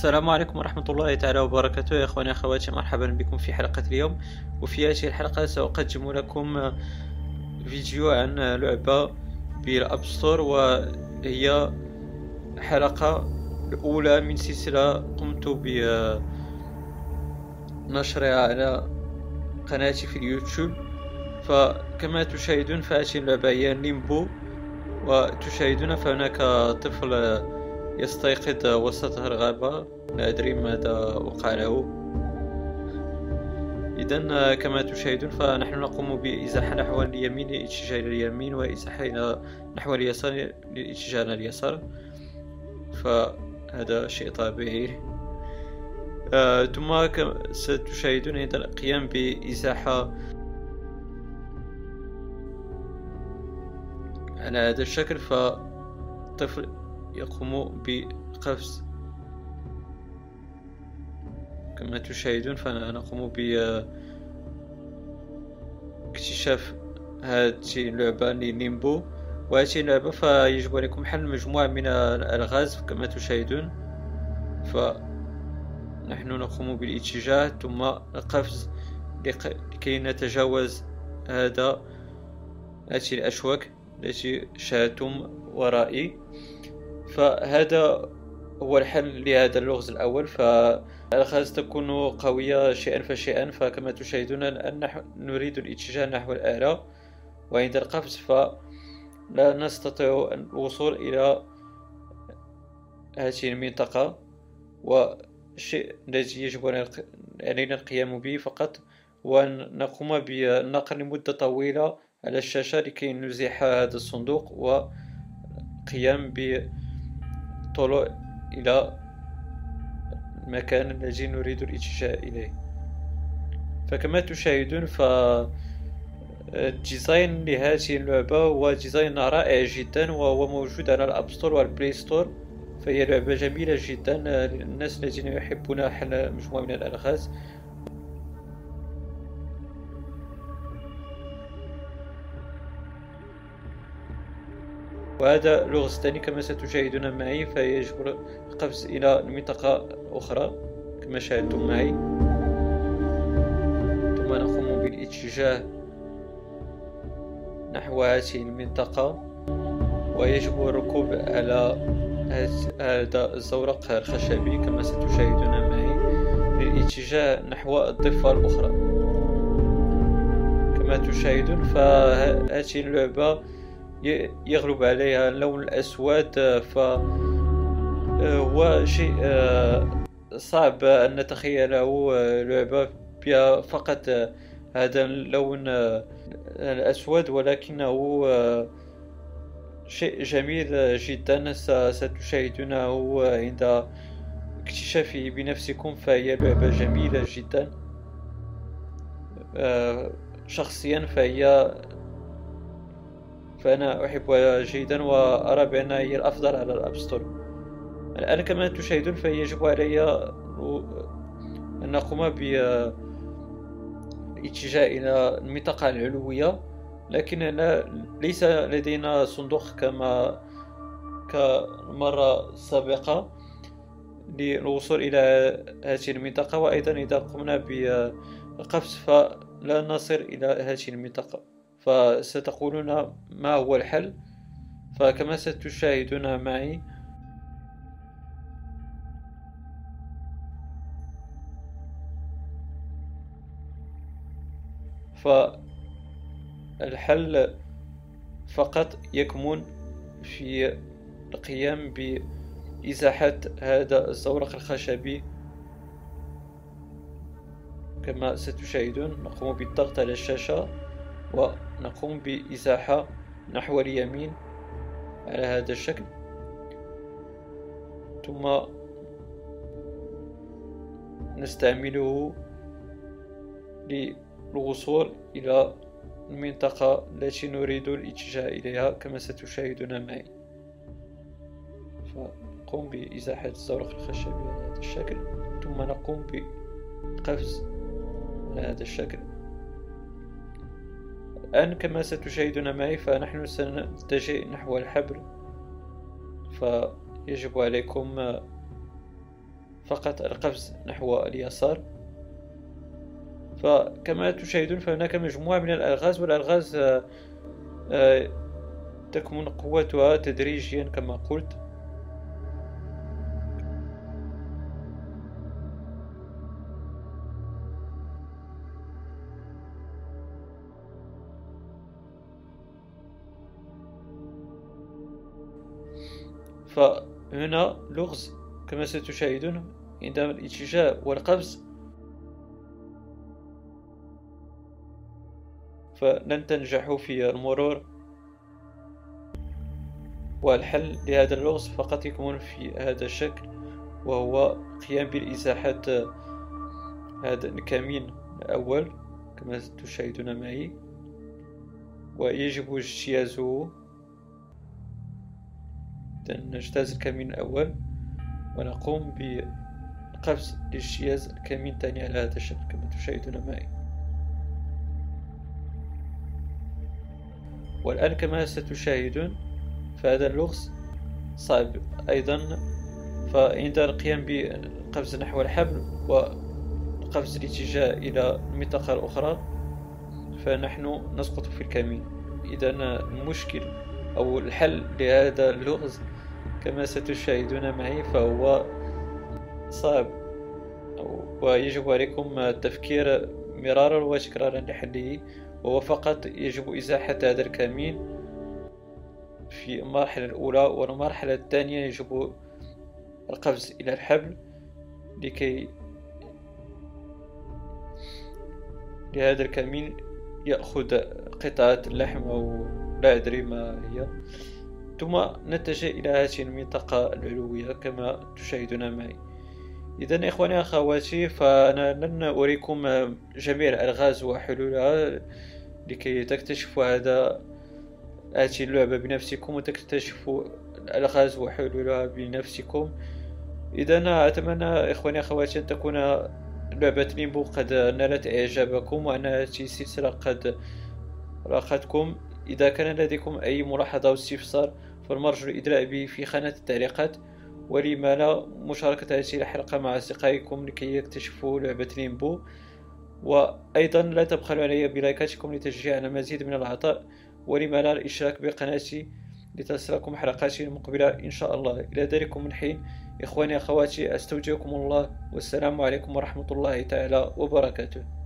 السلام عليكم ورحمة الله تعالى وبركاته. يا إخواني أخواتي مرحبا بكم في حلقة اليوم. وفي هذه الحلقة سأقدم لكم فيديو عن لعبة بال App Store وهي حلقة الأولى من سلسلة قمت بنشرها على قناتي في اليوتيوب. فكما تشاهدون فهذه اللعبة هي ليمبو وتشاهدون فهناك طفل يستيقظ وسط الغابة. لا أدري ماذا وقع له إذا كما تشاهدون فنحن نقوم بإزاحة نحو اليمين للاتجاه إلى اليمين وإزاحة نحو اليسار للاتجاه إلى اليسار. فهذا شيء طبيعي. آه ثم ستشاهدون أيضا القيام بإزاحة على هذا الشكل فالطفل يقوم بقفز. كما تشاهدون فنقوم باكتشاف هذه اللعبة لنيمبو وهذه اللعبة فيجب عليكم حل مجموعة من الألغاز كما تشاهدون. فنحن نقوم بالاتجاه ثم القفز لكي نتجاوز هذا هذه الأشواك التي شاهدتم ورائي. فهذا هو الحل لهذا اللغز الأول فالألغاز تكون قوية شيئا فشيئا فكما تشاهدون الآن نريد الاتجاه نحو الأعلى وعند القفز فلا نستطيع الوصول إلى هذه المنطقة. والشيء الذي يجب علينا القيام به فقط هو أن نقوم بالنقر لمدة طويلة على الشاشة لكي نزيح هذا الصندوق وقيام بالطلوع إلى المكان الذي نريد الإتجاه إليه. فكما تشاهدون ف ال design لهذه اللعبة هو design رائع جدا وهو موجود على ال App Store وال Play Store. فهي لعبة جميلة جدا للناس الذين يحبون حل مجموعة من الألغاز. وهذا لغز ثاني كما ستشاهدون معي فيجب القفز إلى منطقة أخرى كما شاهدتم معي. ثم نقوم بالاتجاه نحو هذه المنطقة ويجب الركوب على هذا الزورق الخشبي كما ستشاهدون معي. للاتجاه نحو الضفة الأخرى. كما تشاهدون فهذه اللعبة يغلب عليها اللون الأسود ف هو شيء صعب أن نتخيله لعبة بها فقط هذا اللون الأسود ولكنه شيء جميل جدا. ستشاهدونه عند اكتشافه بنفسكم فهي لعبة جميلة جدا شخصيا فهي فأنا أحبها جيدا وأرى بأنها هي الأفضل على الأب ستور. الآن كما تشاهدون فيجب علي أن نقوم بالاتجاه إلى المنطقة العلوية لكن ليس لدينا صندوق كما كمرة سابقة للوصول إلى هذه المنطقة وأيضا إذا قمنا بالقفز فلا نصل إلى هذه المنطقة. فستقولون ما هو الحل. فكما ستشاهدون معي. فالحل فقط يكمن في القيام بإزاحة هذا الزورق الخشبي. كما ستشاهدون نقوم بالضغط على الشاشة ونقوم بإزاحة نحو اليمين على هذا الشكل. ثم نستعمله للوصول إلى المنطقة التي نريد الاتجاه إليها كما ستشاهدون معي. فنقوم بإزاحة الزورق الخشبي على هذا الشكل ثم نقوم بقفز على هذا الشكل. الآن كما ستشاهدون معي فنحن سنتجه نحو الحبر فيجب عليكم فقط القفز نحو اليسار. فكما تشاهدون فهناك مجموعة من الألغاز والألغاز آه، آه، تكمن قوتها تدريجيا كما قلت. فهنا لغز كما ستشاهدون عندما الاتجاه والقفز فلن تنجحوا في المرور والحل لهذا اللغز فقط يكمن في هذا الشكل وهو قيام بالإزاحة هذا الكمين الأول كما تشاهدون معي. ويجب اجتيازه نجتاز الكمين الأول ونقوم بقفز لاجتياز الكمين الثاني على هذا الشكل كما تشاهدون معي. والآن كما ستشاهدون فهذا اللغز صعب أيضا. فعند القيام بقفز نحو الحبل وقفز الاتجاه إلى المنطقة الأخرى فنحن نسقط في الكمين. إذا المشكل أو الحل لهذا اللغز كما ستشاهدون معي فهو صعب. ويجب عليكم التفكير مرارا وتكرارا لحله وهو فقط يجب إزاحة هذا الكمين. في المرحلة الأولى والمرحلة الثانية يجب القفز إلى الحبل لكي لهذا الكمين يأخذ قطعة اللحم أو لا أدري ما هي. ثم نتجه إلى هذه المنطقة العلوية كما تشاهدون معي. إذا إخواني أخواتي فأنا لن أريكم جميع الألغاز وحلولها لكي تكتشفوا هذا هذه اللعبة بنفسكم وتكتشفوا الألغاز وحلولها بنفسكم. إذا أتمنى إخواني أخواتي أن تكون لعبة ليمبو قد نالت إعجابكم وأن هذه السلسلة قد راقتكم إذا كان لديكم أي ملاحظة أو استفسار فالمرجو الإدلاء به في خانة التعليقات ولما لا مشاركة هذه الحلقة مع أصدقائكم لكي يكتشفوا لعبة ليمبو وأيضا لا تبخلوا علي بلايكاتكم لتشجيع على مزيد من العطاء ولما لا الإشتراك بقناتي لتصلكم حلقاتي المقبلة إن شاء الله إلى ذلكم من حين. إخواني أخواتي أستودعكم الله. والسلام عليكم ورحمة الله تعالى وبركاته.